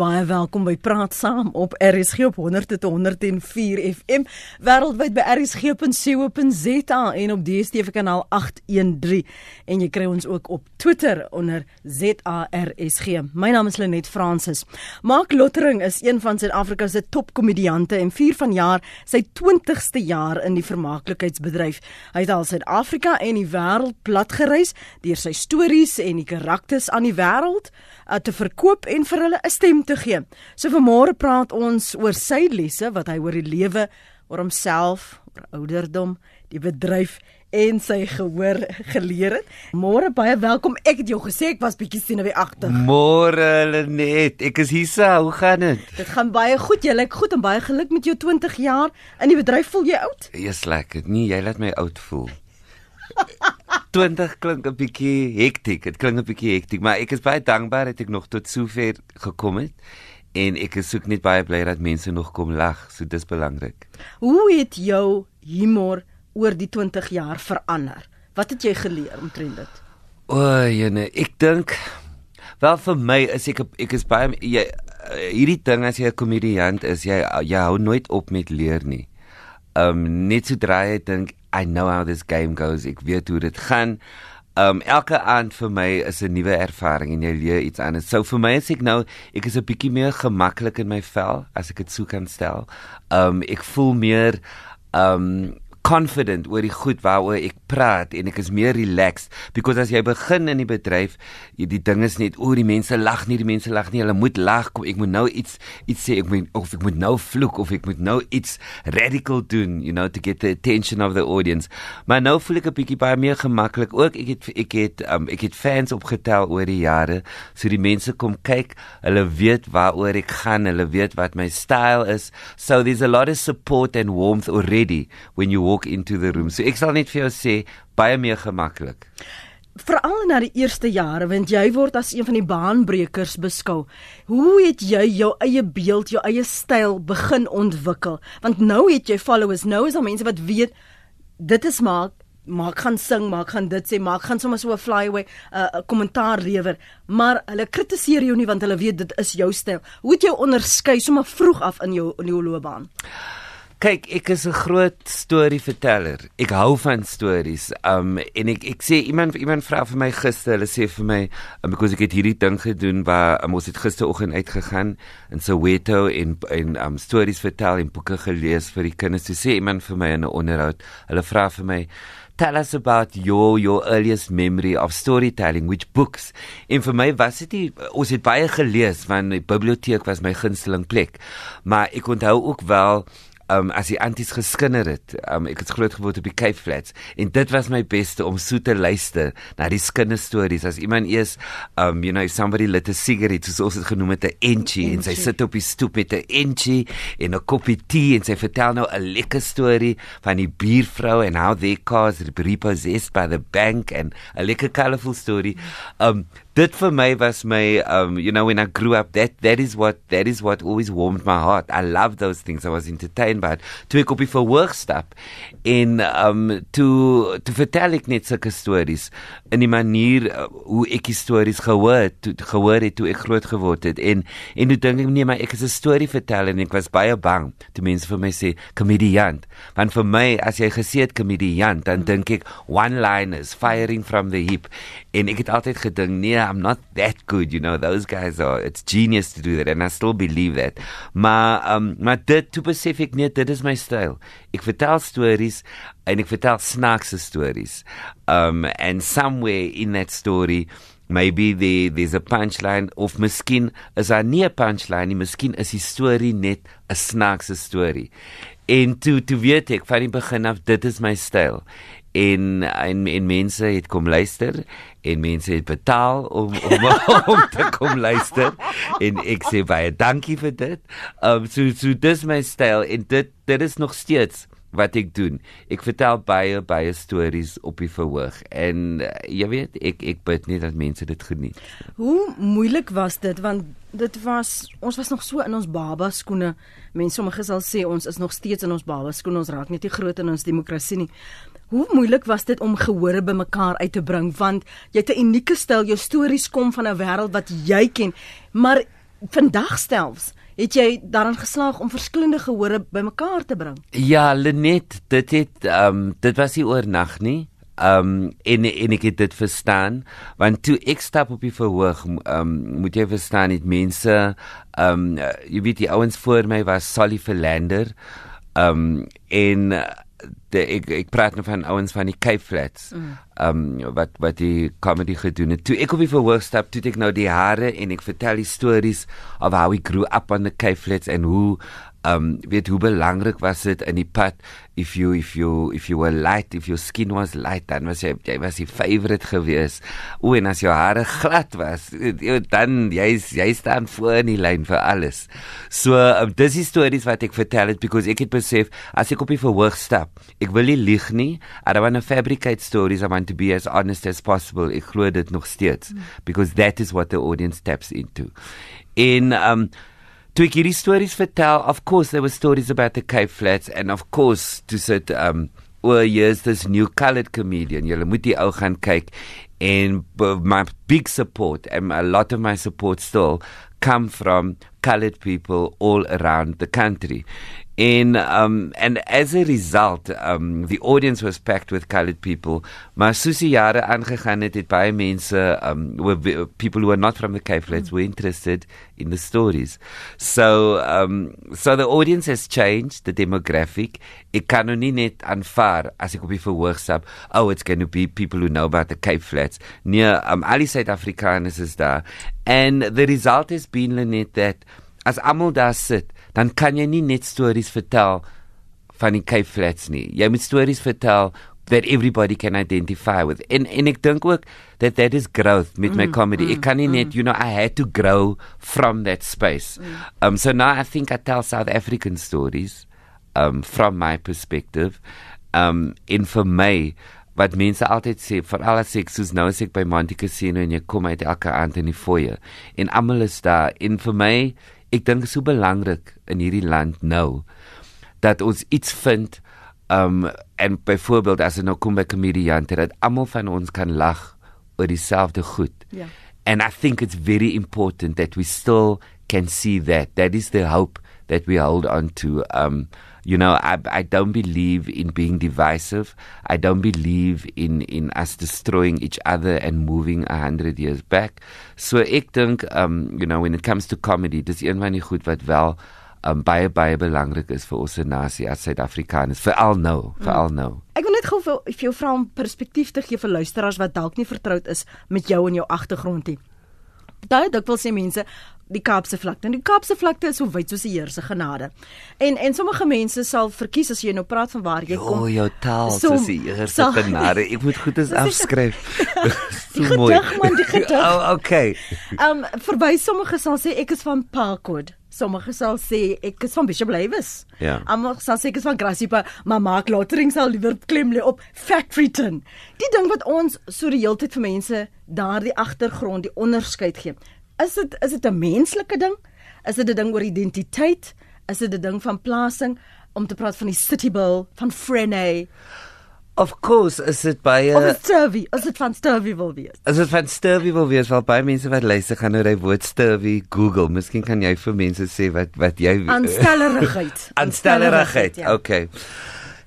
Baie welkom by Praat Saam op RSG op 100.104 FM wêreldwyd by rsg.co.za en op DStv kanaal 813 en jy kry ons ook op Twitter onder ZARSG. My naam is Lenet Fransis. Mark Lottering is een van Suid-Afrika se topkomediante en vier vanjaar sy 20ste jaar in die vermaaklikheidsbedryf. Hy het al Suid-Afrika en die wêreld plat gereis deur sy stories en die karakters aan die wêreld uh, te verkoop en vir hulle 'n stem te gee. So vanmôre praat ons oor sy lesse wat hy oor die lewe, oor homself, oor ouderdom, die bedryf en sy gehoor geleer het. Môre baie welkom. Ek het jou gesê ek was bietjie senuweeagtig. Môre Lenet, ek is hier. Hoe gaan dit? Dit gaan baie goed. Jy lyk goed en baie geluk met jou 20 jaar in die bedryf. Voel jy oud? Eers lekker. Nee, jy laat my oud voel. 20 klink 'n bietjie hektiek. Dit klink 'n bietjie hektiek, maar ek is baie dankbaar dat ek nog tot sover gekom het en ek is ook net baie bly dat mense nog kom lag. So dis belangrik. Hoe het jou humor oor die 20 jaar verander? Wat het jy geleer omtrent dit? O, jene, ek dink wel vir my is ek ek is baie jy hierdie ding as jy 'n komediant is, jy jy hou nooit op met leer nie. Um net sodra jy dink I know how this game goes. Ek weet hoe dit gaan. Um elke aand vir my is 'n nuwe ervaring en jy leer iets anders. So vir my is ek nou ek is 'n bietjie meer gemaklik in my vel as ek dit sou kan stel. Um ek voel meer um confident oor die goed waaroor ek praat en ek is meer relaxed because as jy begin in die bedryf die ding is net o die mense lag nie die mense lag nie hulle moet lag kom ek moet nou iets iets sê ek moet of ek moet nou vloek of ek moet nou iets radical doen you know to get the attention of the audience. Maar nou voel ek 'n bietjie baie meer gemaklik ook ek het ek het um, ek het fans opgetel oor die jare so die mense kom kyk hulle weet waaroor ek gaan hulle weet wat my style is. So there's a lot of support and warmth already when you walk into the room. So ek sal net vir jou sê baie meer gemaklik. Veral na die eerste jare want jy word as een van die baanbrekers beskou. Hoe het jy jou eie beeld, jou eie styl begin ontwikkel? Want nou het jy followers, nou is daar mense wat weet dit is maak maar kan sing maar kan dit sê maar kan sommer so 'n flyaway 'n uh, kommentaar lewer maar hulle kritiseer jou nie want hulle weet dit is jou styl hoe het jy onderskei sommer vroeg af in jou in jou loopbaan Kyk, ek is 'n groot storieverteller. Ek hou van stories. Um en ek ek sê iemand iemand vra vir my gister, hulle sê vir my um, because ek het hierdie ding gedoen waar um, ons het gisteroggend uitgegaan in Soweto en en um stories vertel en boeke gelees vir die kinders. Sy sê iemand vir my in 'n onderhoud. Hulle vra vir my Tell us about your your earliest memory of storytelling which books. En vir my was dit ons het baie gelees want die biblioteek was my gunsteling plek. Maar ek onthou ook wel um as die anties geskinder het. Um ek het groot geword op die Cape Flats en dit was my beste om so te luister na die kinderstories as iemand eers um you know somebody lit a cigarette soos ons dit genoem het 'n enchie en sy sit op die stoep met 'n enchie en 'n koppie tee en sy vertel nou 'n lekker storie van die buurvrou en how they caused repossessed by the bank and 'n lekker colorful story. Um dit vir my was my um you know when I grew up that that is what that is what always warmed my heart. I love those things. I was entertained by it. Toe ek op die verhoog stap en um toe toe vertel ek net sulke stories in die manier uh, hoe ek stories gehoor toe, gehoor het toe ek groot geword het en en toe dink ek nee maar ek is 'n storieverteller en ek was baie bang toe mense vir my sê komediant. Want vir my as jy gesê het komediant dan dink ek one liners firing from the hip en ek het altyd gedink nee I'm not that good, you know. Those guys are it's genius to do that and I still believe that. Maar um maar dit toe besef ek net dit is my styl. Ek vertel stories en ek vertel snaakse stories. Um and somewhere in that story maybe the there's a punchline of miskien is daar nie 'n punchline nie, miskien is die storie net 'n snaakse storie. En toe toe weet ek van die begin af dit is my styl en en en mense het kom luister en mense het betaal om om om te kom luister en ek sê baie dankie vir dit. Um so so dis my styl en dit dit is nog steeds wat ek doen. Ek vertel baie baie stories op die verhoog en uh, jy weet ek ek bid net dat mense dit geniet. Hoe moeilik was dit want dit was ons was nog so in ons baba skoene. Mense sommige sal sê ons is nog steeds in ons baba skoene. Ons raak net nie groot in ons demokrasie nie. Hoe moeilik was dit om gehore bymekaar uit te bring want jy het 'n unieke styl, jou stories kom van 'n wêreld wat jy ken, maar vandag selfs het jy daarin geslaag om verskillende gehore bymekaar te bring. Ja, Lenet, dit het ehm um, dit was nie oornag nie. Ehm um, en en ek het dit verstaan want toe ek stap op die verhoog ehm um, moet jy verstaan dit mense ehm um, jy weet die ouens voor my was Sally Verlander ehm um, en de, ek ek praat nou van ouens van die Cape Flats. Mm. Ehm mm. um, wat wat die comedy gedoen het. Toe ek op die verhoog stap, toe ek nou die hare en ek vertel die stories of how we grew up on the Cape Flats en hoe um weet hoe belangrik was dit in die pad if you if you if you were light if your skin was light dan was jy jy was die favorite gewees o en as jou hare glad was dan jy's jy staan voor in die lyn vir alles so um, dis die stories wat ek vertel het because ek het besef as ek op die verhoog stap ek wil nie lieg nie i don't want to fabricate stories i want to be as honest as possible ek glo dit nog steeds mm. because that is what the audience taps into in um toe ek hierdie stories vertel, of course there were stories about the Cape Flats and of course to sit um oor years this new colored comedian. Julle moet die ou gaan kyk and my big support and a lot of my support still come from colored people all around the country. In um, and as a result, um, the audience was packed with colored people. Maar soos die jare aangegaan het, het baie mense um, were people who were not from the Cape Flats mm. were interested in the stories. So um, so the audience has changed, the demographic. Ek kan nou nie net aanvaar as ek op die verhoog stap, oh it's going to be people who know about the Cape Flats. Nee, um, al die Suid-Afrikaners is daar. And the result has been net that as almal daar sit dan kan jy nie net stories vertel van die Cape Flats nie. Jy moet stories vertel that everybody can identify with. En en ek dink ook that that is growth met mm, my comedy. Mm, ek kan nie mm. net, you know, I had to grow from that space. Mm. Um so now I think I tell South African stories um from my perspective. Um in for me wat mense altyd sê vir al die soos nou as ek by Monte Casino en jy kom uit elke aand in die foyer en almal is daar en vir my ek dink so belangrik in hierdie land nou dat ons iets vind um en byvoorbeeld as 'n nou kom by komediante dat almal van ons kan lag oor dieselfde goed. Ja. Yeah. And I think it's very important that we still can see that. That is the hope that we hold on to um you know I I don't believe in being divisive. I don't believe in in us destroying each other and moving a hundred years back. So ek dink um you know when it comes to comedy, dis een van die goed wat wel um baie baie belangrik is vir ons nasie as Suid-Afrikaners, veral nou, veral mm. nou. Ek wil net gou vir, vir jou vra om perspektief te gee vir luisteraars wat dalk nie vertroud is met jou en jou agtergrond nie. Dit wil sê mense die Kaapse vlakte. En die Kaapse vlakte is so wyd soos die Here se genade. En en sommige mense sal verkies as jy nou praat van waar jy jo, kom. O, jou taal som, soos die Here se genade. Ek moet goed eens afskryf. so mooi. Gedig, man, die gedig. O, oh, okay. Ehm um, verby sommige sal sê ek is van Parkwood. Sommige sal sê ek is van Bishop Lewis. Ja. Almal sal sê ek is van Grassiepa, maar maak lotering sal liewer klem lê op Factoryton. Die ding wat ons so die hele tyd vir mense daardie agtergrond, die onderskeid gee is dit is dit 'n menslike ding? Is dit 'n ding oor identiteit? Is dit 'n ding van plasing om te praat van die city bill van Frene? Of course, is dit baie Of Sturvy, is dit van Sturvy wil wees? Is dit van Sturvy wil wees? Wel baie mense wat luister gaan nou daai woord Sturvy Google. Miskien kan jy vir mense sê wat wat jy Aanstellerigheid. Aanstellerigheid. Ja. Okay.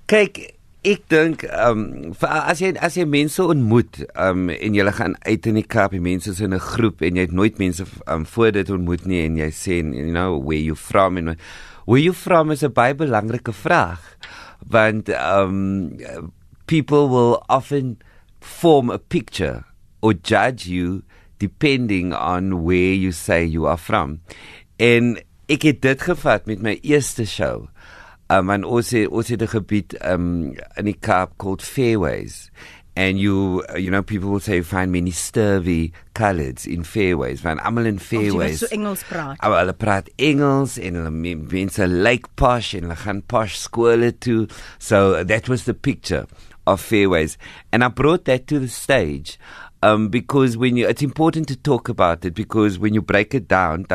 Kyk, ek dink ehm um, as jy as jy mense ontmoet ehm um, en jy gaan uit in die Kaap, die mense is in 'n groep en jy het nooit mense um, voor dit ontmoet nie en jy sê you know where you from and where you from is 'n baie belangrike vraag want ehm um, people will often form a picture or judge you depending on where you say you are from. En ek het dit gevat met my eerste show. Um, en ons het, ons het 'n gebied um, in die Kaap called Fairways. And you you know people will say you find many sturvy coloreds in fairways van almal in fairways so Engels praat. Hulle praat Engels en hulle mense like posh en hulle gaan posh skole toe. So that was the picture of fairways and I brought that to the stage um because when you it's important to talk about it because when you break it down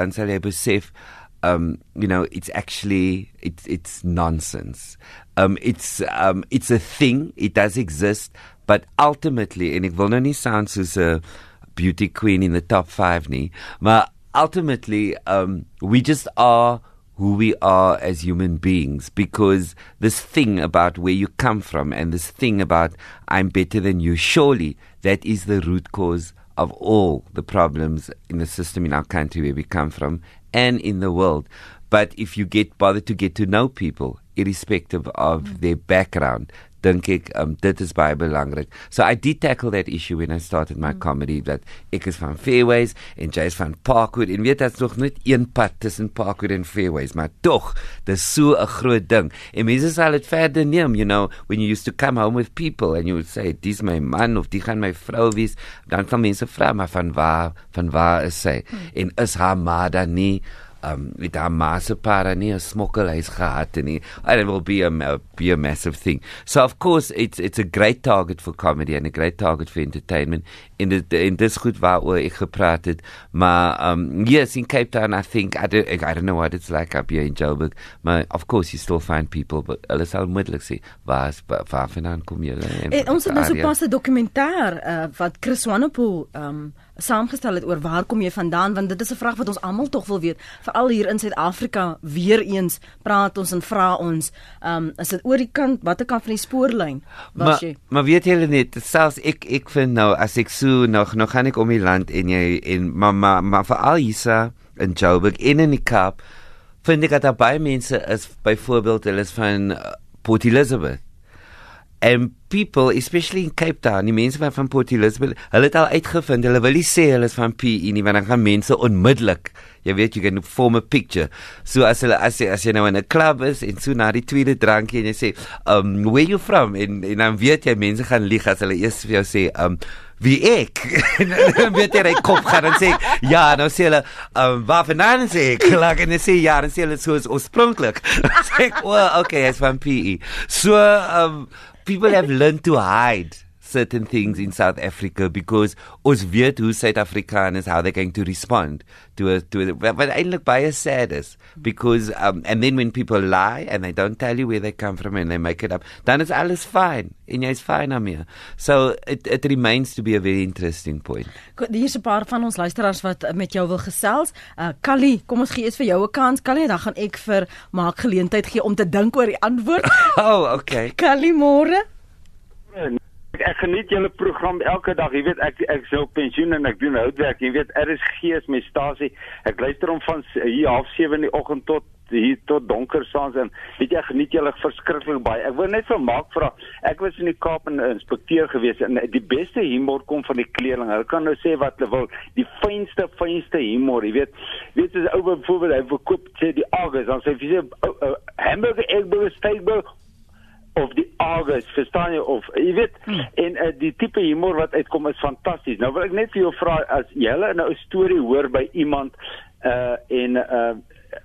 um, you know, it's actually it's it's nonsense. Um, it's um, it's a thing. It does exist, but ultimately, and ek wil nou nie sound soos 'n beauty queen in the top 5 nie, maar ultimately um we just are who we are as human beings because this thing about where you come from and this thing about I'm better than you, surely that is the root cause of all the problems in the system in our country where we come from and in the world. But if you get bothered to get to know people, irrespective of mm. their background, dink ek um, dit is baie belangrik. So I did tackle that issue when I started my mm. comedy that ek is van Fairways en Jay is van Parkwood en weet dit's nog net een pad tussen Parkwood en Fairways, maar tog, dis so 'n groot ding. En mense sal dit verder neem, you know, when you used to come home with people and you would say, "Dis my man of die gaan my vrou wees." Dan van mense vra maar van waar van waar is sy? Mm. En is haar ma dan nie um met haar massepara nie 'n smokkelhuis gehad en nie. And it will be a, a be a massive thing. So of course it's it's a great target for comedy and a great target for entertainment. In the in this goed waaroor ek gepraat het. Maar um yes in Cape Town I think I don't I don't know what it's like up here in Joburg. Maar of course you still find people but hulle sal moontlik sê waar waar vandaan kom jy en ons het nou so pas 'n dokumentêr uh, wat Chris Wanepoel um saamgestel het oor waar kom jy vandaan want dit is 'n vraag wat ons almal tog wil weet. Veral hier in Suid-Afrika weer eens praat ons en vra ons um is dit oor die kant watter kant van die spoorlyn was jy? maar weet jy net selfs ek ek vind nou as ek so nog nog gaan ek om die land en jy en maar maar maar veral hier in Joburg in in die Kaap vind ek dat daar baie mense is byvoorbeeld hulle is van uh, Port Elizabeth and people especially in Cape Town die mense van Port Elizabeth hulle het al uitgevind hulle wil nie sê hulle is van PE nie want dan gaan mense onmiddellik jy weet jy kan form a picture. So as hulle as jy as jy nou in 'n klub is en so na die tweede drankie en jy sê um where you from? En en dan weet jy mense gaan lieg as hulle eers vir jou sê um wie ek? Dan weet jy reg kop gaan en sê ja nou sê hulle um waar vandaan sê ek. Lag en sê ja dan sê hulle so oorspronklik. Sê ek well okay as van PE so um people have learned to hide certain things in South Africa because ons weet hoe Suid-Afrikaners how they're going to respond to a to a, but eintlik baie sad is because um and then when people lie and they don't tell you where they come from and they make it up then it's alles fine en jy's fine aan meer so it it remains to be a very interesting point. Hier's 'n paar van ons luisteraars wat met jou wil gesels. Uh Kali kom ons gee eers vir jou 'n kans. Kali dan gaan ek vir maak geleentheid gee om te dink oor die antwoord. Oh okay. Kali môre Ek, geniet julle program elke dag. Jy weet ek ek sou pensioen en ek doen houtwerk. Jy weet RSG is my stasie. Ek luister hom van hier half 7 in die oggend tot hier tot donker saans en weet jy geniet julle verskriklik baie. Ek wil net vir maak vra. Ek was in die Kaap 'n inspekteur gewees en die beste humor kom van die kleerling. Hulle kan nou sê wat hulle wil. Die fynste fynste humor, jy weet. Weet jy ou byvoorbeeld hy verkoop sê die August dan sê hy sê hamburger egg burger steak burger of die Argus, verstaan jy of jy weet hmm. en uh, die tipe humor wat uitkom is fantasties. Nou wil ek net vir jou vra as jy hulle nou 'n storie hoor by iemand uh en uh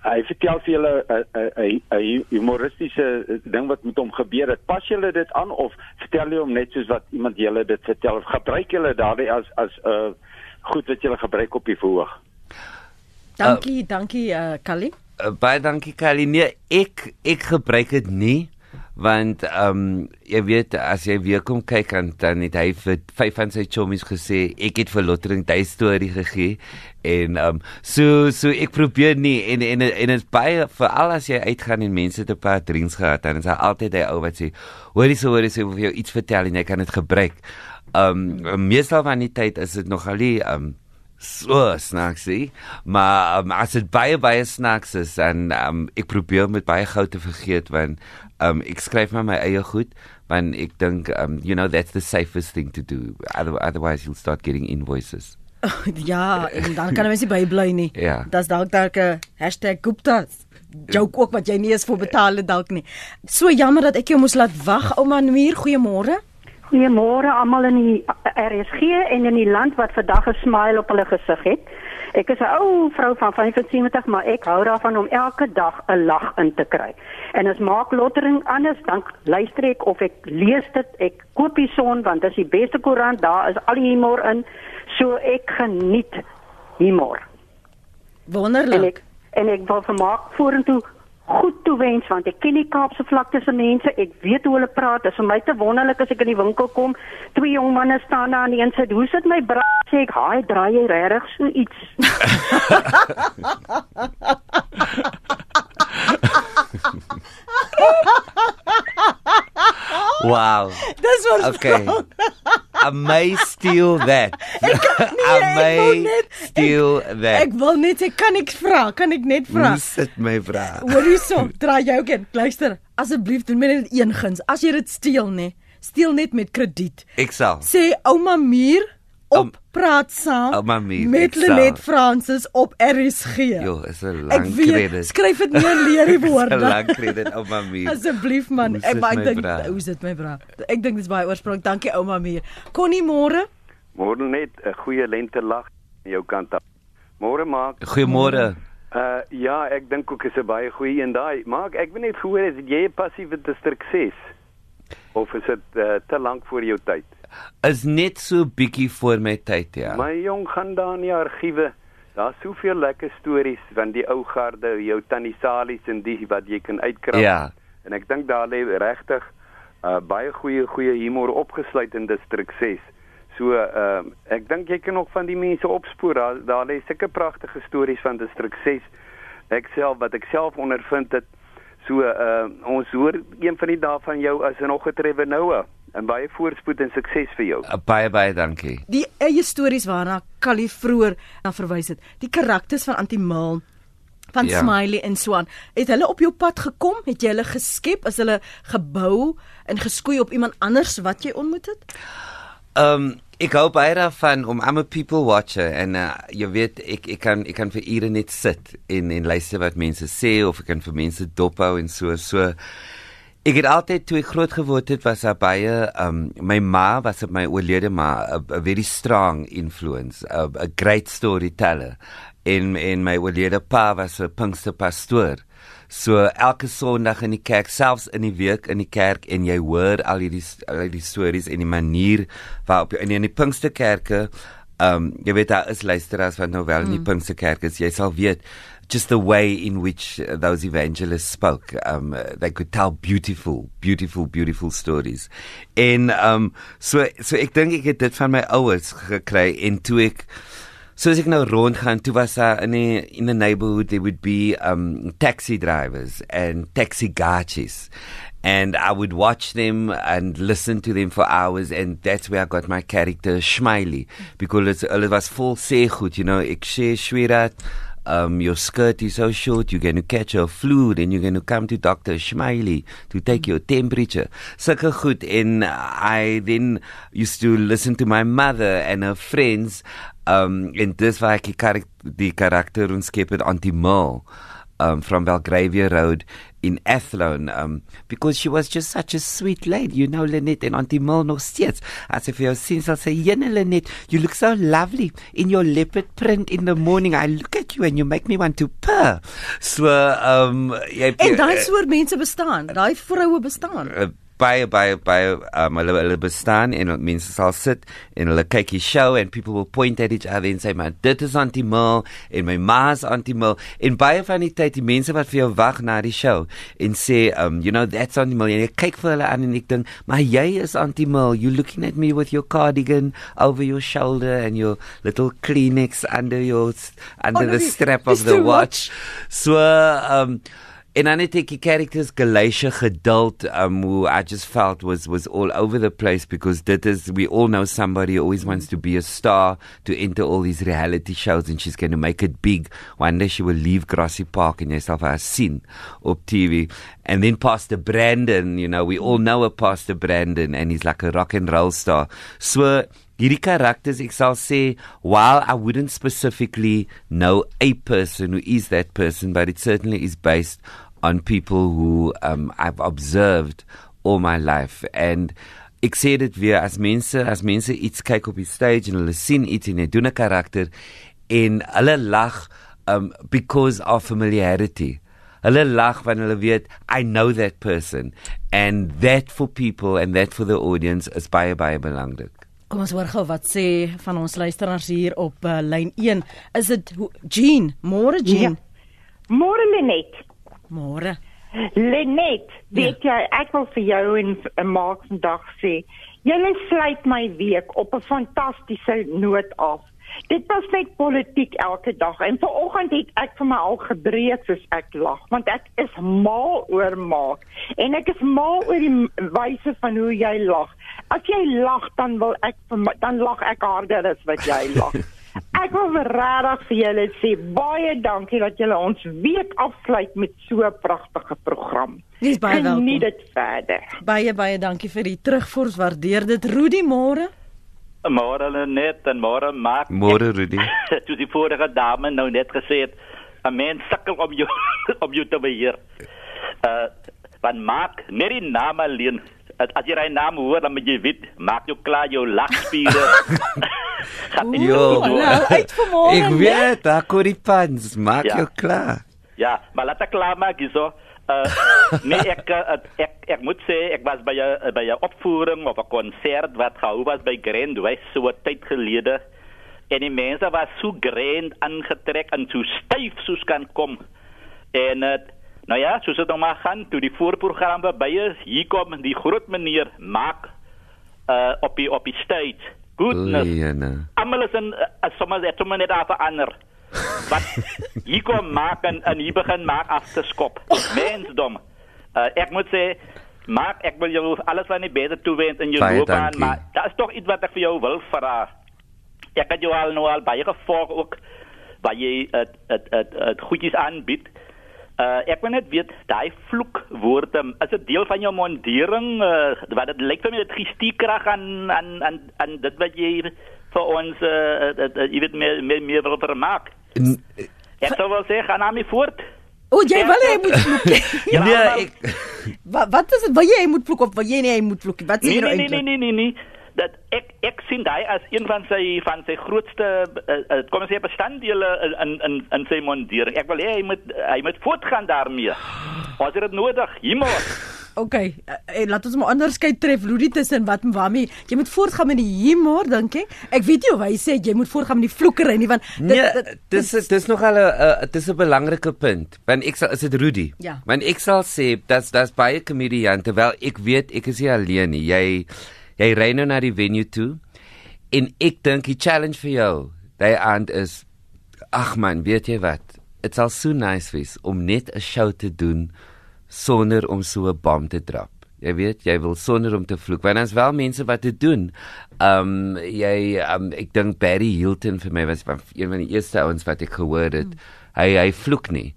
hy vertel vir julle 'n 'n humoristiese ding wat met hom gebeur het. Pas julle dit aan of vertel jy hom net soos wat iemand julle dit vertel of gebruik julle daardie as as 'n uh, goed wat julle gebruik op die verhoog? Dankie, uh, dankie uh Kali. Uh, baie dankie Kali. Nee, ek ek gebruik dit nie want ehm um, jy weet as jy weer kom kyk aan dan het hy vir vyf van sy chommies gesê ek het vir lottering daai storie gegee. En ehm um, so so ek probeer nie en en en dit baie vir al as jy uitgaan en mense te paar drinks gehad dan is daar altyd hy ou wat sê hoorie so hoorie so vir jou iets vertel en jy kan dit gebruik. Ehm um, meestal van die tyd is dit nog al die ehm um, so snaaksie. Maar um, as dit baie baie snaaks is en um, ek probeer met baie gou te vergeet want um, ek skryf maar my eie goed want ek dink um, you know that's the safest thing to do. Otherwise you'll start getting invoices. Ja en dan kan mense by bly nie. Ja. dis dalk dalk 'n #guptas joke ook wat jy nie eens vir betaal dalk nie. So jammer dat ek jou moes laat wag ouma Nuur goeiemôre Goeiemôre almal in die RSG en in die land wat vandag 'n smile op hulle gesig het. Ek is 'n ou vrou van 75, maar ek hou daarvan om elke dag 'n lag in te kry. En as maak lottering anders, dan luister ek of ek lees dit, ek koop die son want dit is die beste koerant, daar is al die humor in. So ek geniet humor. Wonderlik. En ek en ek wil vermaak vorentoe goed toewens want ek ken die Kaapse vlakte se mense. Ek weet hoe hulle praat. Dit is vir my te wonderlik as ek in die winkel kom, twee jong manne staan daar aan die een sy, "Hoe sit my bra?" sê ek, "Haai, draai jy regtig so iets?" Wow. Dis wat Okay. I may steal that. I ek may wil net- steal that. Ek wil net sê kan ek vra? Kan ek net vra? Hoe sit my vra? Hoor hierso, draai jou kind. Luister, asseblief doen my net een guns. As jy dit steel nê, steel net met krediet. Ek sal. Sê ouma Muur op Oum- praat saam Ouma Muur, met ek. Lenet Francis op RSG. Jo, is 'n ek lang weet, credit. skryf dit neer leer die Dis 'n lang credit op my muur. Asseblief man, Hoe ek maar ek dink hoe sit my bra? Ek dink dis baie oorspronklik. Dankie ouma Muur. Connie môre? Môre net 'n goeie lente lag aan jou kant af. Môre maak. Goeiemôre. Uh ja, ek dink ook is 'n baie goeie een daai. Maak, ek wil net gehoor is jy passiewe distrik 6 of is dit uh, te lank voor jou tyd? Is net so bietjie voor my tyd, ja. My jong gaan daar in die argiewe. Daar's soveel lekker stories van die ou garde, jou tannie Salies en die wat jy kan uitkrap. Ja. En ek dink daar lê regtig uh baie goeie goeie humor opgesluit in distrik 6. So uh ek dink jy kan nog van die mense opspoor. Daar daar lê sulke pragtige stories van distrik 6. Ek self wat ek self ondervind het. So uh ons hoor een van die dae van jou as nog 'n Trevor Noah en baie voorspoed en sukses vir jou. Uh, Baie baie dankie. Die eie stories waarna Callie vroeër na verwys het. Die karakters van Antimil van Ja. Smiley en Swan. Het hulle op jou pad gekom? Het jy hulle geskep? Is hulle gebou en geskoei op iemand anders wat jy ontmoet het? Um ek hou baie daarvan om I'm a people watcher en uh, jy weet ek ek kan ek kan vir ure net sit en en luister wat mense sê of ek kan vir mense dophou en so so Ek het altyd toe ek groot geword het was daar baie um my ma was op my oorlede ma 'n 'n very strong influence, 'n 'n great storyteller. En en my oorlede pa was 'n Pinkster pastoor. So elke Sondag in die kerk, selfs in die week in die kerk en jy hoor al hierdie al hierdie stories en die manier waarop in in die Pinksterkerke um jy weet daar is luisteraars wat nou wel in die mm. Pinksterkerk is, jy sal weet just the way in which uh, those evangelists spoke. Um, uh, they could tell beautiful, beautiful, beautiful stories. En um, so, so ek dink ek het dit van my ouers gekry en toe ek soos ek nou rondgaan, toe was daar in die, in the neighborhood there would be um, taxi drivers and taxi gachis. And I would watch them and listen to them for hours, and that's where I got my character Schmiley because it was full say goed, you know, ek sê Shwirat, um, your skirt is so short, you're going to catch a flu, then you're going to come to Dr. Schmiley to take your temperature. Sulke goed. And I then used to listen to my mother and her friends. Um, en dis waar ek die, karak die karakter ontskep het Antimil um, from Belgravia Road in Athlone um, because she was just such a sweet lady. You know, Lynette and Auntie Mil nog steeds. As if you're seen, I'll say, Yene Lynette, you look so lovely in your leopard print in the morning. I look at you and you make me want to purr. So, um, jy, En daai soort mense bestaan. Daai vroue bestaan. uh, baie baie baie um, hulle hulle bestaan en mense sal sit en hulle kyk die show and people will point at each other and say man dit is anti-mil en my ma's anti-mil en baie van die tyd die mense wat vir jou wag na die show en sê um you know that's anti-mil en ek kyk vir hulle aan en ek dink maar jy is anti-mil you looking at me with your cardigan over your shoulder and your little kleenex under your under Oh, the nee, strap of the too watch. So um Ek die characters Galatia geduld um who I just felt was was all over the place because that is we all know somebody always wants to be a star to enter all these reality shows and she's going to make it big. One day she will leave Grassy Park and yourself haar sien op TV and then Pastor Brandon you know we all know a Pastor Brandon and he's like a rock and roll star. So hierdie karakters ek sal sê while I wouldn't specifically know a person who is that person but it certainly is based on people who um, I've observed all my life. And ek sê dit weer as mense as mense iets kyk op die stage en hulle sien iets en hulle doen 'n karakter en hulle lag um, because of familiarity. Hulle lag wanneer hulle weet I know that person. And that for people and that for the audience is baie baie belangrik Kom ons hoor gou wat sê van ons luisteraars hier op uh, lyn 1. Is dit Jean? Môre Jean. Môre Lenet. Môre. Lenet, weet jy, ek wil vir jou en, en maak vandag sê, julle sluit my week op 'n fantastiese noot af. Dit was net politiek elke dag en vanoggend het ek vir my al gebreek soos ek lag want ek is mal oor maak en ek is mal oor die wyse van hoe jy lag. As jy lag dan wil ek dan lag ek harder as wat jy lag. Ek wil regtig vir julle sê baie dankie dat julle ons week afsluit met so 'n pragtige program. Dis baie welkom. Geniet dit verder. Baie baie dankie vir die terugvoers. Waardeer dit. Rudy môre. Môre hulle net en môre maak. Môre Rudy. Toe die vorige dame nou net gesê het 'n mens sukkel om jou om jou te beheer. Uh van maak net die naam alleen. As as jy 'n naam hoor dan moet jy weet, maak jou klaar jou lagspiere. Gaan nie Jo. te doen. Nou uit vir môre. Ek weet, daar kom die pans, maak Ja. jou klaar. Ja, maar laat ek klaar maak hierso. Uh, nee, ek, uh, ek ek moet sê ek was by 'n by 'n opvoering of 'n konsert wat gehou was by Grand West so 'n tyd gelede. En die mense was so grand aangetrek en so styf soos kan kom. En uh, nou ja, soos dit nou maar gaan, toe die voorprogram verby is, hier kom die groot meneer maak uh, op die op die stage. Goodness. Jana. Almal is in uh, sommer het sommer net af verander. Wat hier kom maak en, en hier begin maak af te skop. Mensdom. Uh, ek moet sê maak ek wil jou alles van die beste toewens in jou loopbaan, maar daar is tog iets wat ek vir jou wil vra. Ek het jou al nou al baie gevolg ook waar jy het het het, het goedjies aanbied. Uh, ek wil net weet, daai vloekwoorde, is dit deel van jou mondering? Uh, wat dit lyk vir my dit gee stiekrag aan aan aan aan dit wat jy vir ons uh, uh, uh, jy weet meer meer, meer wil vermaak. N- Ek sou wel sê gaan aan my voort. O, jy wil hy moet vloek. Ja, Nee, maar- ek wat wat is dit? Wil jy hy moet vloek of wil jy nie hy moet vloek? Wat sê Nee jy nou nee nee eintlik? nee nee nee. Dat ek ek sien daai as een van sy van sy grootste uh, uh, kom ons sê bestanddele in in in sy mondering. Ek wil hê hy moet hy moet voortgaan daarmee. Ons het dit nodig. Hiermos. Okay, uh, en laat ons maar onderskei tref Rudy tussen wat en waarmee. Jy moet voortgaan met die humor, dink ek. Ek weet nie of hy sê jy moet voortgaan met die vloekery nie want Nee, dis is- dis nog al 'n dis 'n belangrike punt. Want ek sal is dit Rudy. Ja. Want ek sal sê dat's dat's baie komediante. Wel, ek weet ek is nie alleen nie. Jy jy ry nou na die venue toe en ek dink die challenge vir jou, daai aand is ag man, weet jy wat? Dit sal so nice wees om net 'n show te doen sonder om so 'n bom te drop. Jy weet, jy wil sonder om te vloek. Want daar's wel mense wat dit doen. Um jy um ek dink Barry Hilton vir my was van een van die eerste ouens wat ek gehoor het. Mm. Hy hy vloek nie.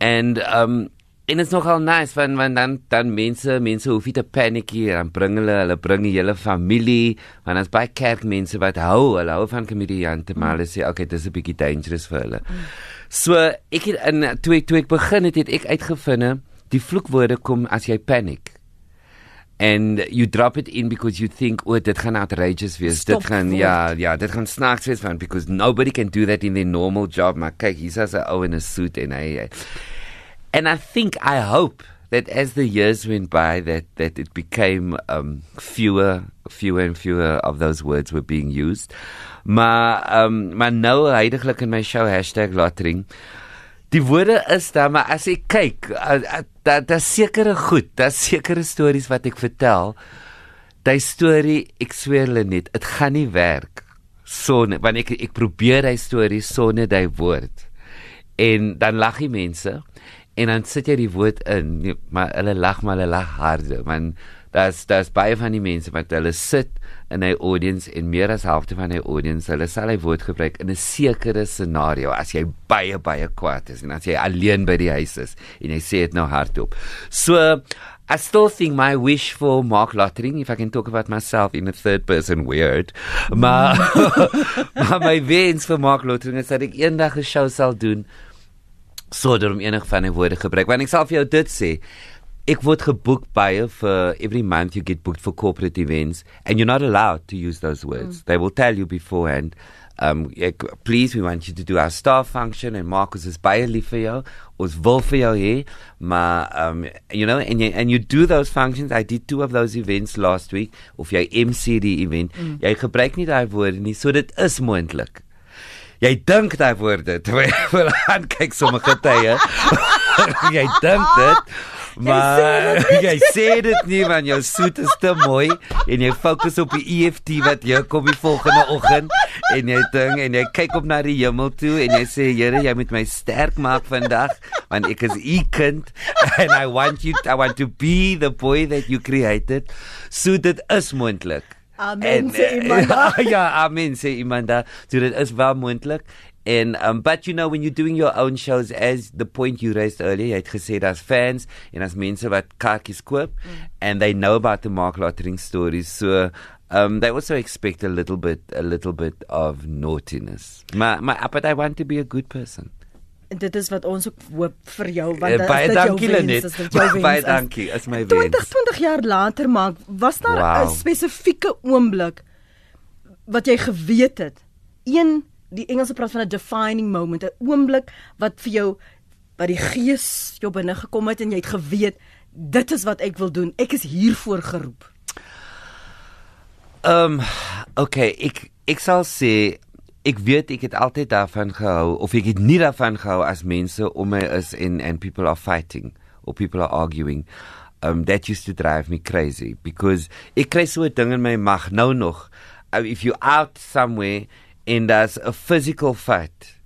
En um en dit is nogal nice want want dan dan mense mense hoef nie te paniek hier dan bring hulle hulle bring die hele familie want as baie kerkmense wat hou hulle hou van komediante maar hulle sê okay dis 'n bietjie dangerous vir hulle. So ek het in toe ek toe ek begin het het ek uitgevind die vloekwoorde kom as jy paniek. And you drop it in because you think oh dit gaan outrageous wees. Stop dit gaan woord. ja ja dit gaan snaaks wees want because nobody can do that in their normal job. Maar kyk hier's as 'n ou in 'n suit en hy hy- And I think I hope that as the years went by that that it became um fewer fewer and fewer of those words were being used. Maar um maar nou heidaglik in my show #lottering Die woorde is daar maar as ek kyk dat daar sekere goed, daar sekere stories wat ek vertel. Daai storie, ek sweer hulle net, dit gaan nie werk sonder want ek ek probeer hy storie sonder daai woord. En dan lag die mense en dan sit jy die woord in, maar hulle lag maar hulle lag harde want daar's daar's baie van die mense wat hulle sit in 'n audience en meer as helfte van die audience hulle sal hy woord gebruik in 'n sekere scenario as jy baie baie kwaad is en as jy alleen by die huis is en jy sê dit nou hardop. So I still think my wish for Mark Lottering, if I can talk about myself in a third person weird, maar, maar my wens vir Mark Lottering is dat ek eendag 'n show sal doen sonder om enig van die woorde gebruik. Want ek sal vir jou dit sê. Ek word geboek baie vir every month you get booked for corporate events and you're not allowed to use those words. Mm. They will tell you beforehand um ek, please we want you to do our staff function and Marcus is baie lief vir jou. Ons wil vir jou hê, maar um you know and you, and you do those functions. I did two of those events last week of jy MC die event. Mm. Jy gebruik nie daai woorde nie, so dit is moontlik. Jy dink daai woorde terwyl jy aan kyk sommige tye. jy dink dit. Maar jy sê dit nie want jou soet is te mooi en jy fokus op die EFT wat jy kom die volgende oggend en jy ding en jy kyk op na die hemel toe en jy sê Here jy moet my sterk maak vandag want ek is u kind and I want you I want to be the boy that you created so dit is moontlik. Amen En, sê eh, iemand. ja, amen sê iemand. So dit is wel moontlik. En um but you know when you're doing your own shows as the point you raised earlier, jy het gesê daar's fans en as mense wat kaartjies koop mm. and they know about the Mark Lottering stories. So um they also expect a little bit a little bit of naughtiness. My my but I want to be a good person. En dit is wat ons ook hoop vir jou want Eh, dit baie is dankie, Lenet. dit jou wens Baie dankie, is my 20 wens. 20 jaar later maak was daar 'n Wow. spesifieke oomblik wat jy geweet het een die Engelse praat van 'n defining moment 'n oomblik wat vir jou wat die gees jou binne gekom het en jy het geweet dit is wat ek wil doen ek is hiervoor geroep Ehm um, okay, ek ek sal sê ek weet ek het altyd daarvan gehou of ek het nie daarvan gehou as mense om my is en and people are fighting or people are arguing. Um that used to drive me crazy because ek kry so 'n ding in my mag nou nog. Uh, if you out somewhere and there's a physical fight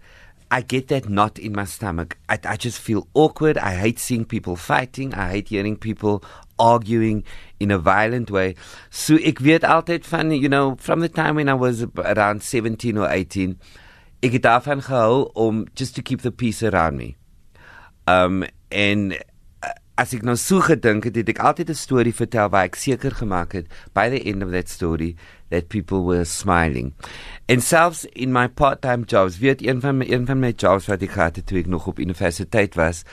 I get that knot in my stomach. I, I just feel awkward. I hate seeing people fighting. I hate hearing people arguing in a violent way. So ek weet altyd van, you know, from the time when I was around 17 or 18, ek het daarvan gehou om just to keep the peace around me. Um uh, as ek nou so gedink het, het ek altyd 'n storie vertel waar ek seker gemaak het by the end of that story that people were smiling. En selfs in my part-time jobs, weet een van my een van my jobs wat ek gehad het toe ek nog op universiteit was,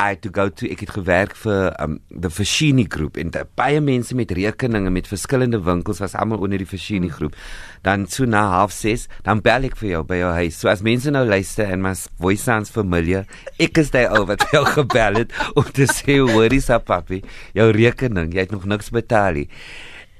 I had to go to ek het gewerk vir um the Fashini groep en baie mense met rekeninge met verskillende winkels was almal onder die Fashini groep. Dan so na 06:30 dan bel ek vir jou by jou huis. So as mense nou luister en my voice sounds familiar, ek is daai ou wat jou gebel het om te sê hoor is up papi, jou rekening, jy het nog niks betaal nie.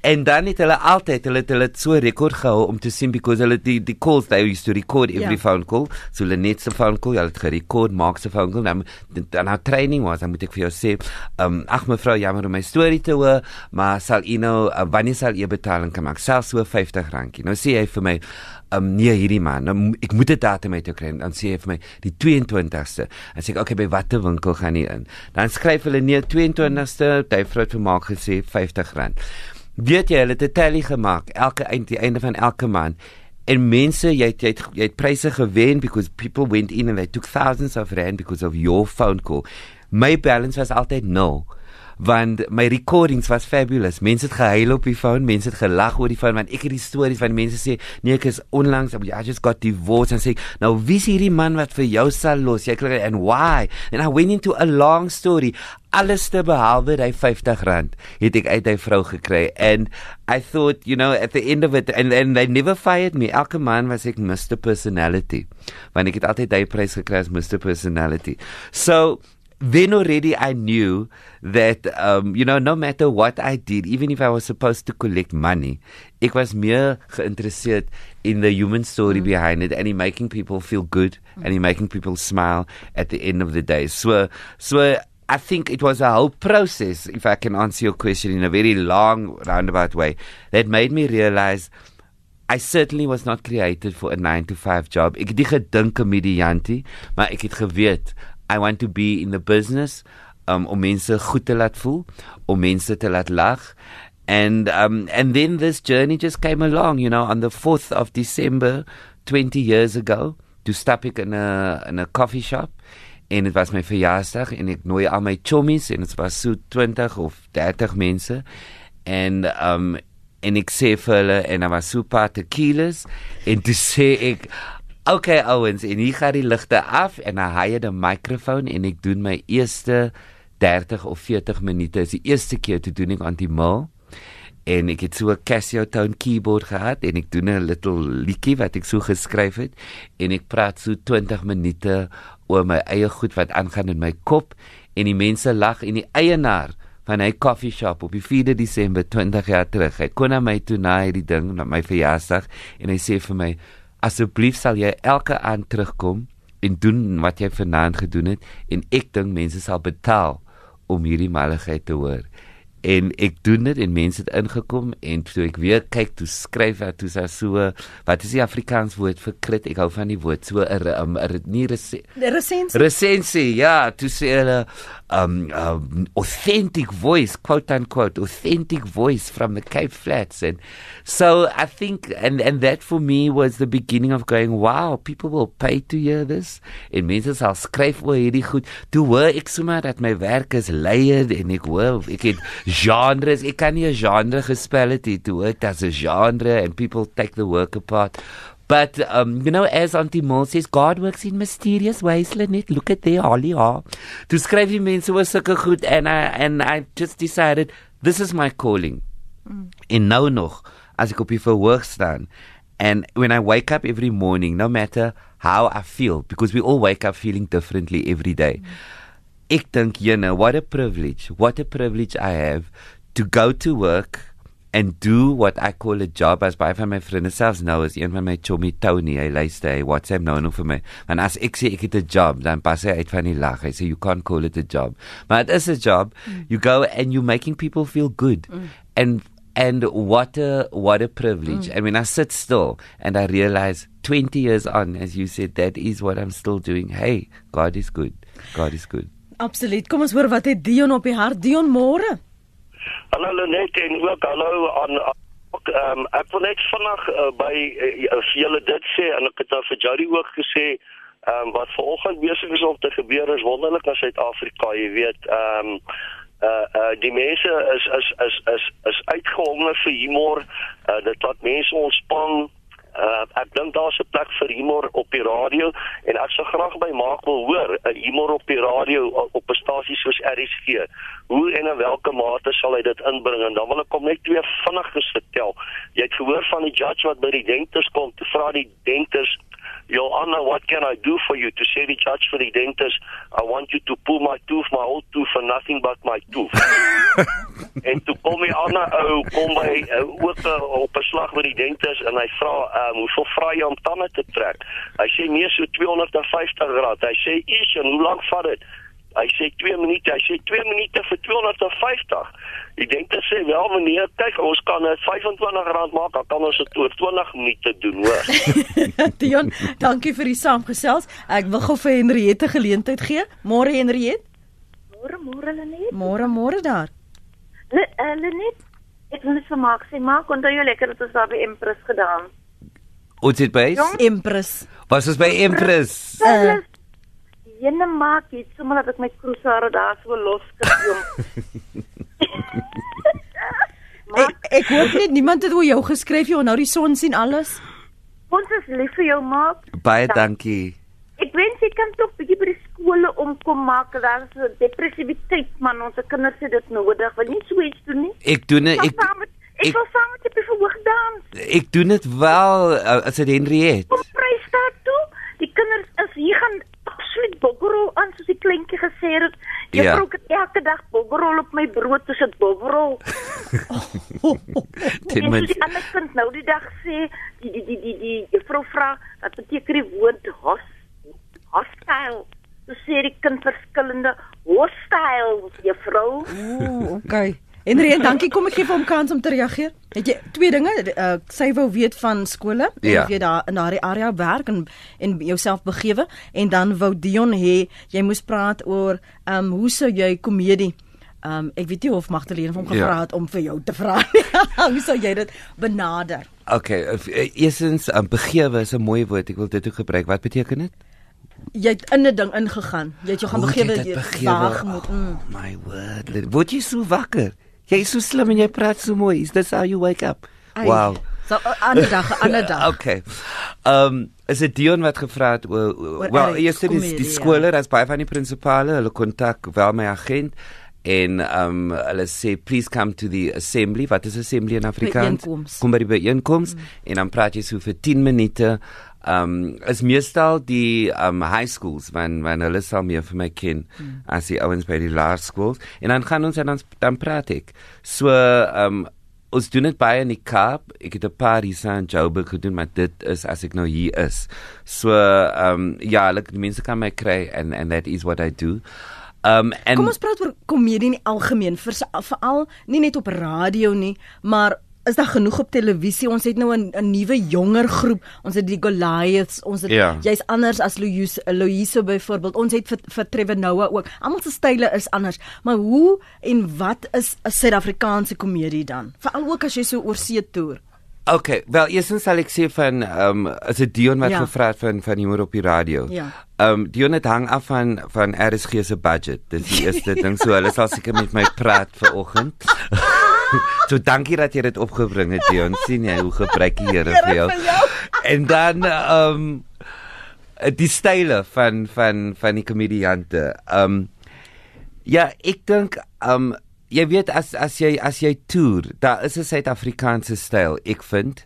En dan het hulle altyd hulle het hulle het so rekord gehou om te sien because hulle die die calls they used to record every Ja. yeah. phone call. So hulle net se phone call, hulle het gerekord maak se phone call. Dan dan nou training was, dan moet ek vir jou sê, um ag mevrou, jammer om my storie te hoor, maar sal u nou uh, wanneer sal u betaling kan maak? Selfs so R50 randjie. Nou sê hy vir my Um nee hierdie man, nou, ek moet 'n datum uit jou kry. Dan sê hy vir my die 22ste. Dan sê ek okay, by watter winkel gaan jy in? Dan skryf hulle nee 22ste, hy vrou het vir maak gesê R50. Weet jy, hulle het 'n tally gemaak elke eind die einde van elke maand. En mense, jy het, jy het jy het pryse gewen because people went in and they took thousands of rand because of your phone call. My balance was altyd nul want my recordings was fabulous. Mense het gehuil op die phone, mense het gelag oor die phone want ek het die stories van mense sê, "Nee, ek is onlangs, I just got divorced." En sê, "Nou wie is hierdie man wat vir jou sal los?" Jy kry and why? And I went into a long story. Alles te behalwe hy 50 rand het ek uit hy vrou gekry and I thought you know at the end of it and and they never fired me elke man was ek Mr personality want ek het altyd hy prys gekry as Mr personality so then already I knew that um you know no matter what I did even if I was supposed to collect money ek was meer geïnteresseerd in the human story mm. behind it and in making people feel good mm. and in making people smile at the end of the day so so I think it was a whole process if I can answer your question in a very long roundabout way that made me realize I certainly was not created for a 9 to 5 job. Ek het nie gedink komediantie, maar ek het geweet I want to be in the business um, om mense goed te laat voel, om mense te laat lag. And um and then this journey just came along, you know, on the 4th of December 20 years ago, to stop ek in 'n in 'n coffee shop en dit was my verjaarsdag en ek nooi al my chommies en dit was so 20 of 30 mense en um en ek sê vir hulle en daar was so 'n paar tequilas en toe sê ek okay ouens en hier gaan die ligte af en dan haai jy die mikrofoon en ek doen my eerste 30 of 40 minute is die eerste keer toe doen ek anti-mal en ek het so 'n Casio tone keyboard gehad en ek doen 'n little liedjie wat ek so geskryf het en ek praat so 20 minute oor my eie goed wat aangaan in my kop en die mense lag en die eienaar van hy coffee shop op die 4de Desember 20 jaar terug. Hy kon na my toe na hierdie ding, na my verjaarsdag en hy sê vir my asseblief sal jy elke aand terugkom en doen wat jy vanaand gedoen het en ek dink mense sal betaal om hierdie malligheid te hoor en ek doen dit en mense het ingekom en toe ek weer kyk toe skryf hy toe so wat is die Afrikaans woord vir krit? Ek hou van die woord so 'n um, nie resensie. Resensie ja toe sê hulle um, um authentic voice quote unquote authentic voice from the Cape Flats. And so I think and and that for me was the beginning of going wow people will pay to hear this. En mense sal skryf oor hierdie goed. Toe hoor ek sommer dat my werk is layered en ek hoor ek het genres ek kan nie 'n genre gespel het toe dit as 'n genre and people take the work apart But um, you know, as Auntie Mo says, God works in mysterious ways. Lenet, look at their holly are. To skryf die mense was sulke goed and I and I just decided this is my calling. Mm. En nou nog as ek op die verhoog staan and when I wake up every morning, no matter how I feel, because we all wake up feeling differently every day. Mm. Ek dink, you know, what a privilege. What a privilege I have to go to work and do what I call a job as baie van my vriende selfs nou is een van my chommy Tony hy luister hy WhatsApp nou nog vir my want as ek sê ek het 'n job dan pas hy uit van die lag hy sê you can't call it a job but it is a job mm. you go and you making people feel good mm. and and what a what a privilege mm. and when I sit still and I realize 20 years on as you said that is what I'm still doing hey God is good God is good Absoluut kom ons hoor wat het Dion op die hart Dion môre Hallo Lenet en ook hallo aan ook ehm um, ek wil net vinnig uh, by uh, vir julle dit sê en ek het dan vir Jody ook gesê ehm um, wat vanoggend besig is om te gebeur is wonderlik in Suid-Afrika, jy weet ehm um, uh uh die mense is is is is is uitgehonger vir humor. Uh dit laat mense ontspan. Daar's 'n plek vir humor op die radio en ek sou graag by maak wil hoor 'n uh, humor op die radio op 'n stasie soos RSG. Hoe en in watter mate sal hy dit inbring en dan wil ek kom net twee vinniges vertel. Jy het gehoor van die judge wat by die denters kom, te vra die denters Your Honor, what can I do for you? To say the judge for the dentist, I want you to pull my tooth, my old tooth, for nothing but my tooth. en toe kom die ander ou kom by uh, ook uh, op 'n slag met die dentist en hy vra, um, hoeveel vra jy om tande te trek? Hy sê nee, so 250 rand. Hy sê, "Is en hoe lank vat dit?" Hy sê 2 minute. Hy sê 2 minute vir 250. Ek dink dit sê wel meneer, kyk ons kan dit R25 maak, dan kan ons dit oor 20 minute doen, hoor. Dion, dankie vir die saamgesels. Ek wil gou vir Henriette geleentheid gee. Môre Henriette. Môre môre Lenet. Môre môre daar. Eh, Lenet, ek wil net vir maak sê, maak onthou jy lekker dat ons daar by Empress gedaan. Wat dit by? Empress. Was dit by Empress? Uh, Jenne maak iets sommer dat ek my kroesare daar so los kan. ek ek hoop net niemand het oor jou geskryf jy nou die son sien alles. Ons is lief vir jou maak. Baie dankie. Ek wens jy kan tog bietjie by die skole omkom maak is so depressiwiteit man ons kinders het dit nodig want nie so iets doen nie. Ek doen dit ek Ek wil saam met jou verhoog dans. Ek doen dit wel uh, as dit Henriette. Kom prys daar toe. Die kinders is hier gaan absoluut boggerol aan soos die kleintjie gesê het. Jy ja. probeer elke dag boggerol op my brood, dis dit boggerol. Dit moet die ander kind nou die dag sê, die die die die die juffrou vra, wat beteken die woord hos hostile? Dis sê die kind verskillende hostile juffrou. Ooh, okay. Enrien, dankie. Kom ek gee vir hom kans om te reageer. Het jy twee dinge? Uh, sy wou weet van skole, ja. of jy daar in daardie area werk en en jouself begewe en dan wou Dion hê jy moes praat oor ehm um, hoe sou jy komedie Ehm um, ek weet nie of Magdalene hom gevra ja. het om vir jou te vra. hoe sou jy dit benader? Okay, eh, eersins um, begewe is 'n mooi woord. Ek wil dit ook gebruik. Wat beteken dit? Jy het in 'n ding ingegaan. Jy het jou gaan begewe. Jy waag moet. Oh, mm. My word. Word jy so wakker? Jy is so slim en jy praat so mooi. Is this how you wake up? Ay, wow. So ander dag, ander dag. okay. Ehm um, is dit Dion wat gevra het oor wel, eers is die skole, daar's baie van die prinsipale, hulle kontak wel my agent en ehm um, hulle sê please come to the assembly. Wat is assembly in Afrikaans? Kom by die byeenkoms mm. en dan praat jy so vir 10 minute um is meestal die um high schools van van hulle sal meer vir my ken mm. as die ouens by die laerskool en dan gaan ons en dan dan praat ek so um ons doen dit baie in die Kaap. Ek het 'n paar hier in Joburg gedoen, maar dit is as ek nou hier is. So ehm um, ja, like, die mense kan my kry and and that is what I do. Um en Kom ons praat oor komedie in die algemeen, vir veral nie net op radio nie, maar is daar genoeg op televisie? Ons het nou 'n 'n nuwe jonger groep. Ons het die Goliaths, ons het Ja. jy's anders as Louise Louise byvoorbeeld. Ons het vir, vir Trevor Noah ook. Almal se style is anders, maar hoe en wat is 'n Suid-Afrikaanse komedie dan? Veral ook as jy so oor see toer. Okay, wel eerstens sal ek sê van ehm um, as dit Dion wat Ja. gevra het van van humor op die radio. Ja. Ehm um, Dion het hang af van van RSG se budget. Dis die eerste ding so hulle sal seker met my praat vanoggend. so dankie dat jy dit opgebring het Dion. sien jy hoe gebruik die Here vir jou. En dan ehm um, die style van van van die komediante. Ehm um, Ja, ek dink um jy weet as as jy as jy toer, daar is 'n Suid-Afrikaanse styl, ek vind.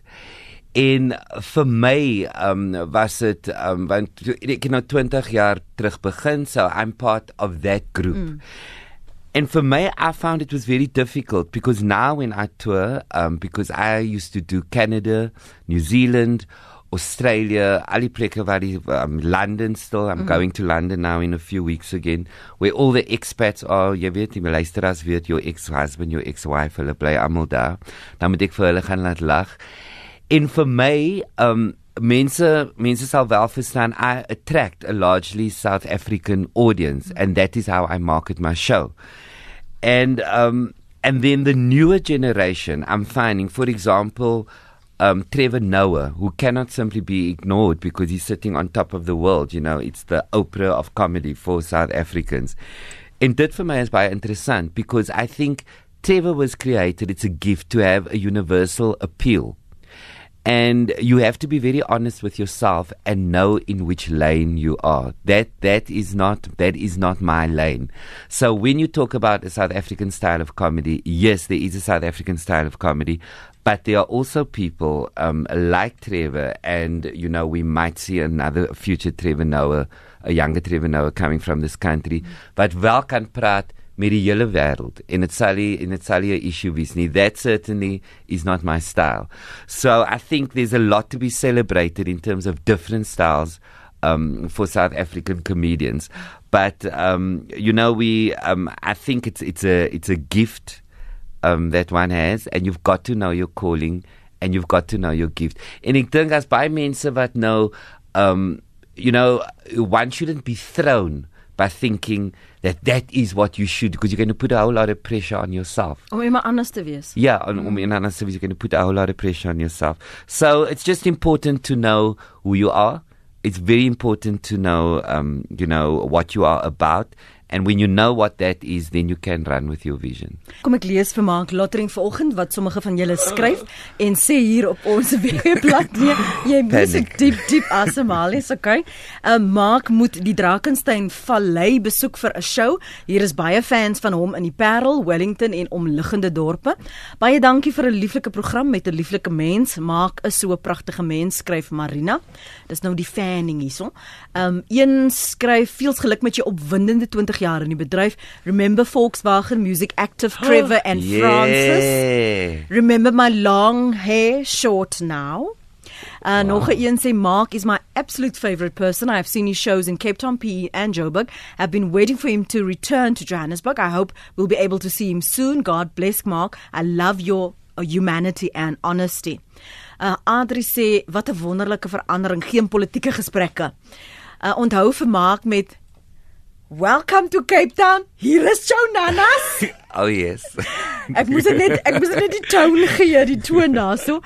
En vir my um was dit um want toe- ek het nou 20 jaar terug begin, so I'm part of that group. Mm. And for me, I found it was very difficult because now when I tour, um, because I used to do Canada, New Zealand, Australia, Ali die um, London still. I'm going to London now in a few weeks again, where all the expats are. Jy weet, die luisteraars weet jou ex-husband, jou ex-wife, hulle bly almal daar. Dan moet ek vir hulle gaan laat lag. En vir my, um mense mense sal wel verstaan I attract a largely South African audience and that is how I market my show. And um and then the newer generation I'm finding for example um Trevor Noah who cannot simply be ignored because he's sitting on top of the world, you know, it's the Oprah of comedy for South Africans. En dit vir my is baie interessant because I think Trevor was created it's a gift to have a universal appeal. And you have to be very honest with yourself and know in which lane you are. That that is not that is not my lane. So when you talk about a south african style of comedy yes there is a south african style of comedy but there are also people um, like Trevor, and you know we might see another future Trevor Noah, a younger Trevor Noah coming from this country, but wel kan praat met die hele wêreld en dit sal nie en dit sal nie 'n issue wees nie. That certainly is not my style. So i think there's a lot to be celebrated in terms of different styles um, for south african comedians. But um, you know we um, i think it's it's a it's a gift um, that one has and you've got to know your calling and you've got to know your gift. En ek dink as baie mense wat nou um, you know one shouldn't be thrown by thinking that that is what you should because you're going to put a whole lot of pressure on yourself. Om iemand anders te wees. Yeah, on, mm. in other service, you're going to put a whole lot of pressure on yourself. So it's just important to know who you are. It's very important to know, um, you know, what you are about. And when you know what that is, then you can run with your vision. Kom ek lees vir Mark Lottering vanoggend wat sommige van julle skryf en sê hier op ons webblad nee, jy moet diep diep asemhaal, is okay. Uh, Mark moet die Drakensberg Vallei besoek vir 'n show. Hier is baie fans van hom in die Parel, Wellington en omliggende dorpe. Baie dankie vir 'n lieflike program met 'n lieflike mens. Mark is so 'n pragtige mens, skryf Marina. Dis nou die fanning hierso. Um een skryf veels geluk met jou opwindende 20 jaar in die bedryf. Remember Volkswagen Music Active Trevor and Francis. Yeah. Remember my long hair short now. Uh, wow. Nog 'n een sê Mark is my absolute favorite person. I have seen his shows in Cape Town, PE and Joburg. I've been waiting for him to return to Johannesburg. I hope we'll be able to see him soon. God bless Mark. I love your uh, humanity and honesty. Uh Adri sê wat 'n wonderlike verandering, geen politieke gesprekke. Uh onthou vir Mark met Welcome to Cape Town. Hier is jou nanas. Oh yes. Ek moes dit net ek moes dit net die tone gee, die toon daarso.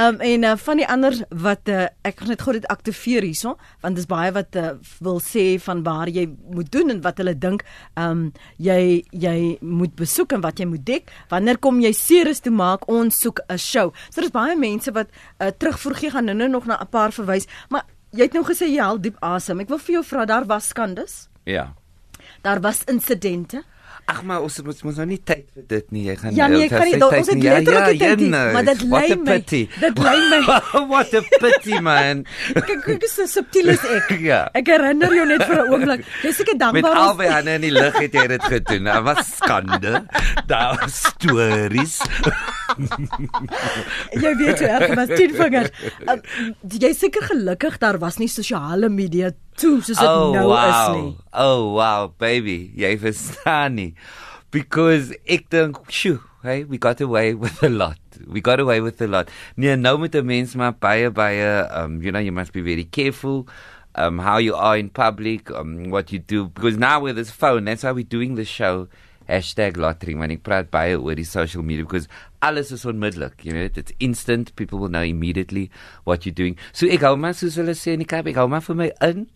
Um en uh, van die ander wat uh, ek gaan net gou dit aktiveer hierso, want dis baie wat uh, wil sê van waar jy moet doen en wat hulle dink um jy jy moet besoek en wat jy moet dek. Wanneer kom jy Ceres toe maak? Ons soek 'n show. So daar's baie mense wat uh, terugvoer gee gaan nou nog na 'n paar verwys, maar jy het nou gesê jy haal diep asem. Ek wil vir jou vra daar was skandes. Ja. Daar was insidente. Ag maar ons moet ons nou nie tyd vir dit nie. Jy gaan Ja nee, ek kan nie. Ons het. Ja, letterlik ja, tyd, nie, nou, maar dit lei my. Dit lei my. What a pity man. Kyk, hoe so subtiel is ek. Ja. Ek herinner jou net vir 'n oomblik. Jy seker Met dankbaar albei hande in die lug het jy dit gedoen. Daar was skande. Daar was stories. jy weet hoe erg was 10 vingers. Um, jy seker gelukkig daar was nie sosiale media toe soos dit oh, wow. Oh wow, baby, jy verstaan nie. Because ek dink, "Sjoe, hey, we got away with a lot. We got away with a lot." Nee, nou met 'n mens maar baie baie um you know, you must be very careful um how you are in public, um what you do because now with this phone, that's why we're doing the show lottery when ek praat baie oor die social media because alles is onmiddellik you know it's instant people will know immediately what you're doing. So ek hou maar soos hulle sê in die Kaap ek hou maar vir my in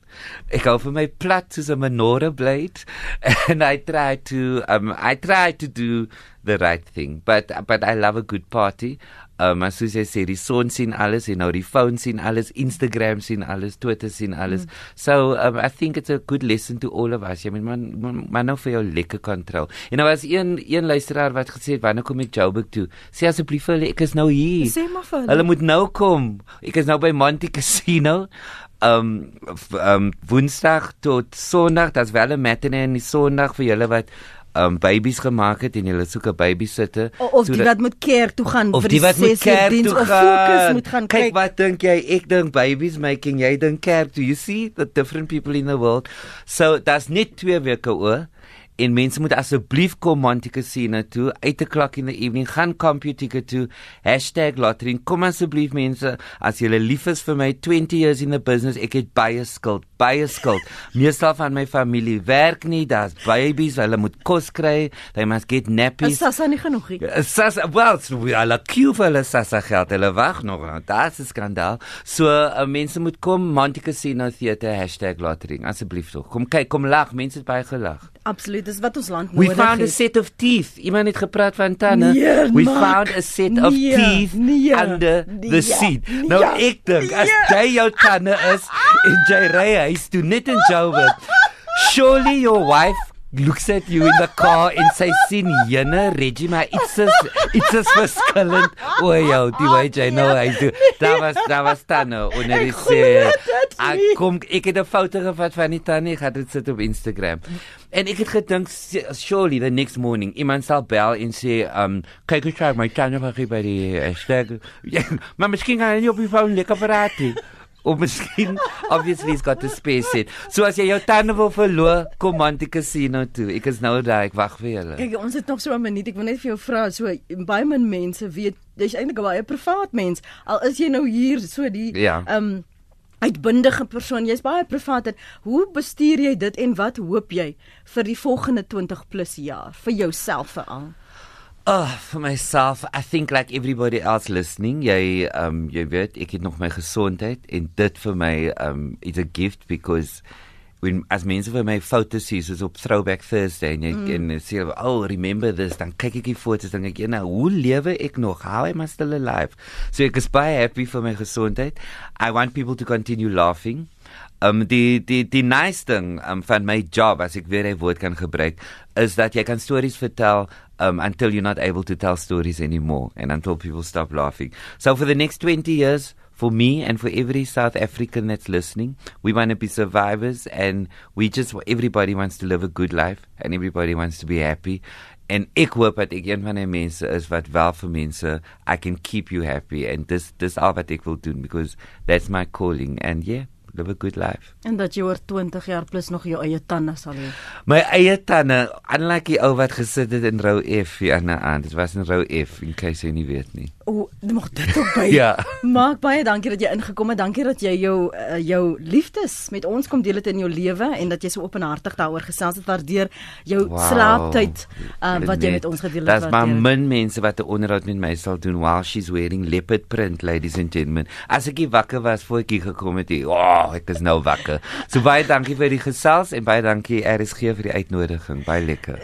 ek hou vir my plat soos 'n menorah blade and I try to um I try to do the right thing. But but I love a good party Um, as soos jy sê, die son sien alles en nou die phone sien alles, Instagram sien alles, Twitter sien alles. Mm. So um, I think it's a good lesson to all of us. Jy moet man man, man nou vir jou lekker kontrol. En nou was een een luisteraar wat gesê het, "Wanneer kom ek Joburg toe?" Sê asseblief vir hulle, ek is nou hier. Sê maar vir hulle. Hulle moet nou kom. Ek is nou by Monte Casino. Um um Woensdag tot Sondag, dit's wel 'n matinee en die Sondag vir julle wat um babies gemaak het en hulle soek 'n babysitter. O, of die wat moet kerk toe gaan of vir die wat moet kerk diens toe of gaan. moet gaan kyk. kyk. wat dink jy? Ek dink babies making, jy dink kerk toe. You see the different people in the world. So that's net twee weke oor. En mense moet asseblief kom Monte Casino toe, 8 o'clock in the evening, gaan computer toe, #lottery. Kom asseblief mense, as jy lief is vir my 20 years in the business, ek het baie skuld, baie skuld. Meestal van my familie werk nie, daar's babies, hulle moet kos kry, they must get Is nappies. Sassa nie genoeg nie? Sasa, well, so we are like queue vir hulle Sasa geld. Hulle wag nog. Dit is 'n skandaal. So uh, mense moet kom Monte Casino Theater #lottery. Asseblief tog. Kom kyk, kom lag. Mense het baie gelag. Absoluut, dis wat ons land We nodig found a het. set of teeth. Iemand het gepraat van tande. Nee, We Mark. found a set of Nee, teeth nee, under nee, the seat. Nou nee, ek dink as nee. jy jou tande is en jy ry huis toe net in Joburg. Surely your wife looks at you in the car and say sien jene Reggie maar iets is iets is verskillend. O jou, die way jy nou hy doen. Daar was daar was tande onder die sê. dit Ek nie. kom ek het 'n foto gevat van die tande, ek het dit sit op Instagram. En ek het gedink surely the next morning iemand sal bel en sê um kyk ek kyk my tande van hier by die hashtag. Ja, maar miskien gaan hy nie op die foon lekker praat nie. Of miskien obviously he's got the space it. So as jy jou tande wil verloor, kom Monte Casino toe. Ek is nou daar, ek wag vir julle. Kyk, ons het nog so 'n minuut. Ek wil net vir jou vra, so baie min mense weet jy's eintlik 'n baie privaat mens. Al is jy nou hier so die Ja. um uitbundige persoon, jy's baie privaat en hoe bestuur jy dit en wat hoop jy vir die volgende 20 plus jaar vir jouself veral? Oh, for myself, I think like everybody else listening, jy um jy weet, ek het nog my gesondheid en dit vir my um is a gift because when as mense vir my foto's sien soos op Throwback Thursday en jy mm. en sê oh remember this dan kyk ek die foto's dan ek ja nou hoe lewe ek nog? How am I still alive? So ek is baie happy vir my gesondheid. I want people to continue laughing. Um die die die nice ding um, van my job as ek weer 'n woord kan gebruik is dat jy kan stories vertel um until you're not able to tell stories anymore and until people stop laughing. So for the next 20 years for me and for every South African that's listening, we want to be survivors and we just everybody wants to live a good life and everybody wants to be happy. En ek hoop dat ek een van die mense is wat wel vir mense I can keep you happy and this this al wat ek wil doen because that's my calling and yeah live a good life. En dat jy oor 20 jaar plus nog jou eie tande sal hê. My eie tande, unlike die ou wat gesit het in rou F die ander aand. Dit was in rou F in case jy nie weet nie. O, mag dit ook by. Ja. Maak baie dankie dat jy ingekom het. Dankie dat jy jou uh, jou liefdes met ons kom deel het in jou lewe en dat jy so openhartig daaroor gesels het. Waardeer jou wow. slaaptyd uh, wat jy met ons gedeel het. Daar's maar waardeer dit. min mense wat 'n onderhoud met my sal doen while she's wearing leopard print ladies and gentlemen. As ek wakker was voor ek gekom het, hier, oh, ek is nou wakker. So baie dankie vir die gesels en baie dankie RSG vir die uitnodiging. Baie lekker.